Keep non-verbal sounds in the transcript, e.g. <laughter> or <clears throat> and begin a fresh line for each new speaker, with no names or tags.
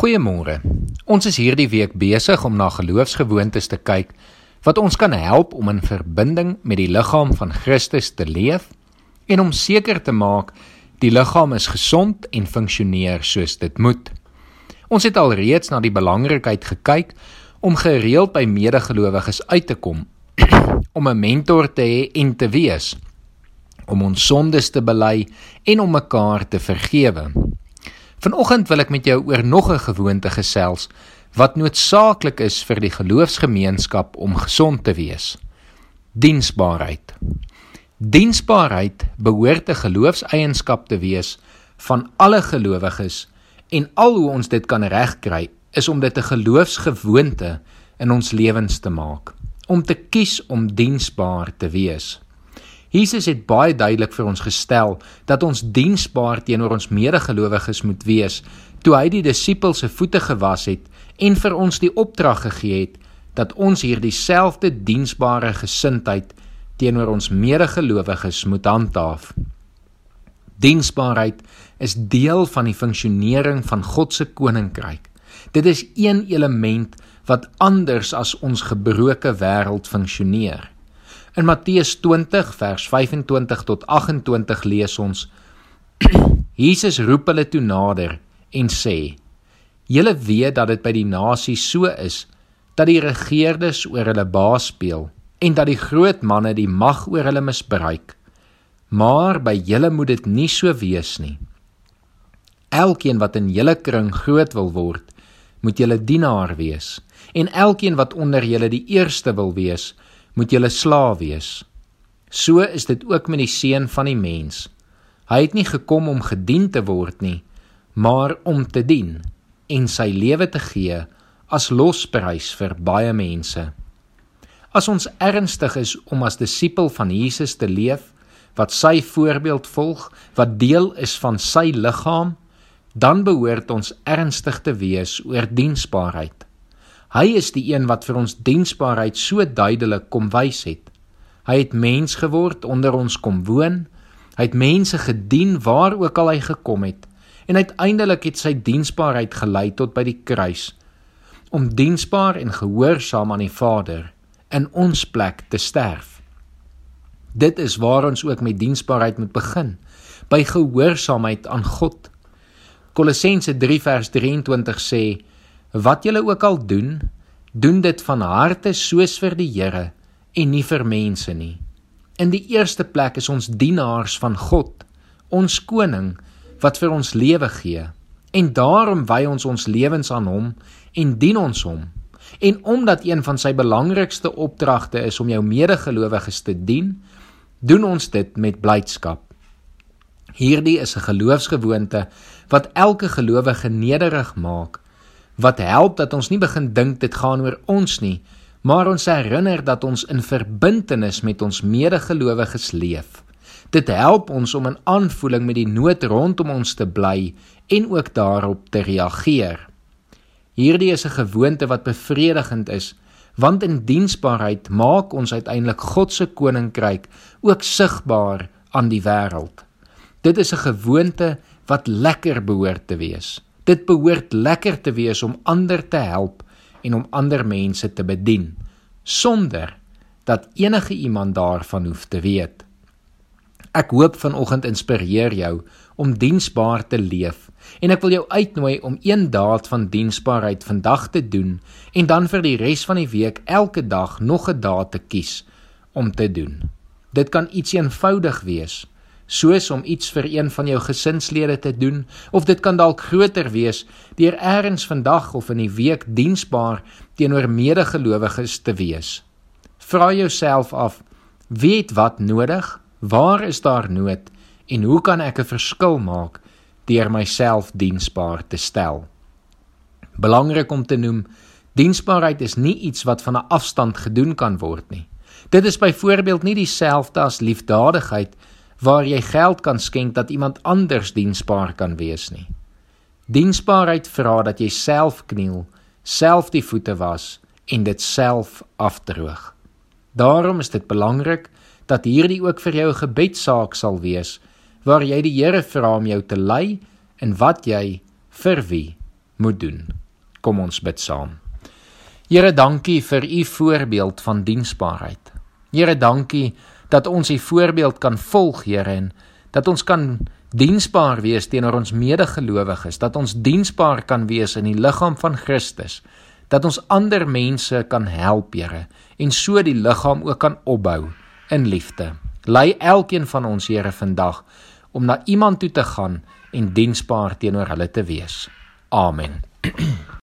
Goeiemôre. Ons is hierdie week besig om na geloofsgewoontes te kyk wat ons kan help om in verbinding met die liggaam van Christus te leef en om seker te maak die liggaam is gesond en funksioneer soos dit moet. Ons het alreeds na die belangrikheid gekyk om gereeld by medegelowiges uit te kom, <clears throat> om 'n mentor te hê en te wees, om ons sondes te bely en om mekaar te vergewe. Vanoggend wil ek met jou oor nog 'n gewoonte gesels wat noodsaaklik is vir die geloofsgemeenskap om gesond te wees. Diensbaarheid. Diensbaarheid behoort 'n geloofseienskap te wees van alle gelowiges en al hoe ons dit kan regkry is om dit 'n geloofsgewoonte in ons lewens te maak, om te kies om diensbaar te wees. Jesus het baie duidelik vir ons gestel dat ons diensbaar teenoor ons medegelowiges moet wees toe hy die disippels se voete gewas het en vir ons die opdrag gegee het dat ons hierdie selfde diensbare gesindheid teenoor ons medegelowiges moet handhaaf. Diensbaarheid is deel van die funksionering van God se koninkryk. Dit is een element wat anders as ons gebroke wêreld funksioneer. In Matteus 20 vers 25 tot 28 lees ons: <clears throat> Jesus roep hulle toe nader en sê: Julle weet dat dit by die nasies so is dat die regerders oor hulle baas speel en dat die groot manne die mag oor hulle misbruik. Maar by julle moet dit nie so wees nie. Elkeen wat in julle kring groot wil word, moet julle dienaar wees en elkeen wat onder julle die eerste wil wees, moet julle slaaf wees. So is dit ook met die seun van die mens. Hy het nie gekom om gedien te word nie, maar om te dien en sy lewe te gee as losprys vir baie mense. As ons ernstig is om as disipel van Jesus te leef, wat sy voorbeeld volg, wat deel is van sy liggaam, dan behoort ons ernstig te wees oor diensbaarheid. Hy is die een wat vir ons diensbaarheid so duidelik kom wys het. Hy het mens geword, onder ons kom woon. Hy het mense gedien waar ook al hy gekom het en uiteindelik het sy diensbaarheid gelei tot by die kruis om diensbaar en gehoorsaam aan die Vader in ons plek te sterf. Dit is waar ons ook met diensbaarheid moet begin, by gehoorsaamheid aan God. Kolossense 3 vers 23 sê Wat julle ook al doen, doen dit van harte soos vir die Here en nie vir mense nie. In die eerste plek is ons dienaars van God, ons koning wat vir ons lewe gee. En daarom wy ons ons lewens aan hom en dien ons hom. En omdat een van sy belangrikste opdragte is om jou medegelowiges te dien, doen ons dit met blydskap. Hierdie is 'n geloofsgewoonte wat elke gelowige nederig maak wat help dat ons nie begin dink dit gaan oor ons nie, maar ons herinner dat ons in verbintenis met ons medegelowiges leef. Dit help ons om in aanvoeling met die nood rondom ons te bly en ook daarop te reageer. Hierdie is 'n gewoonte wat bevredigend is, want in diensbaarheid maak ons uiteindelik God se koninkryk ook sigbaar aan die wêreld. Dit is 'n gewoonte wat lekker behoort te wees. Dit behoort lekker te wees om ander te help en om ander mense te bedien sonder dat enige iemand daarvan hoef te weet. Ek hoop vanoggend inspireer jou om diensbaar te leef en ek wil jou uitnooi om een daad van diensbaarheid vandag te doen en dan vir die res van die week elke dag nog 'n daad te kies om te doen. Dit kan iets eenvoudig wees soos om iets vir een van jou gesinslede te doen of dit kan dalk groter wees deur eers vandag of in die week diensbaar teenoor medegelowiges te wees. Vra jouself af: Wie het wat nodig? Waar is daar nood? En hoe kan ek 'n verskil maak deur myself diensbaar te stel? Belangrik om te noem, diensbaarheid is nie iets wat van 'n afstand gedoen kan word nie. Dit is byvoorbeeld nie dieselfde as liefdadigheid waar jy geld kan skenk dat iemand anders diensbaar kan wees nie. Diensbaarheid vra dat jy self kniel, self die voete was en dit self afdroog. Daarom is dit belangrik dat hierdie ook vir jou 'n gebedsaak sal wees waar jy die Here vra om jou te lei in wat jy vir wie moet doen. Kom ons bid saam. Here, dankie vir u voorbeeld van diensbaarheid. Here, dankie dat ons u voorbeeld kan volg, Here, en dat ons kan diensbaar wees teenoor ons medegelowiges, dat ons diensbaar kan wees in die liggaam van Christus, dat ons ander mense kan help, Here, en so die liggaam ook kan opbou in liefde. Lei elkeen van ons, Here, vandag om na iemand toe te gaan en diensbaar teenoor hulle te wees. Amen. <clears throat>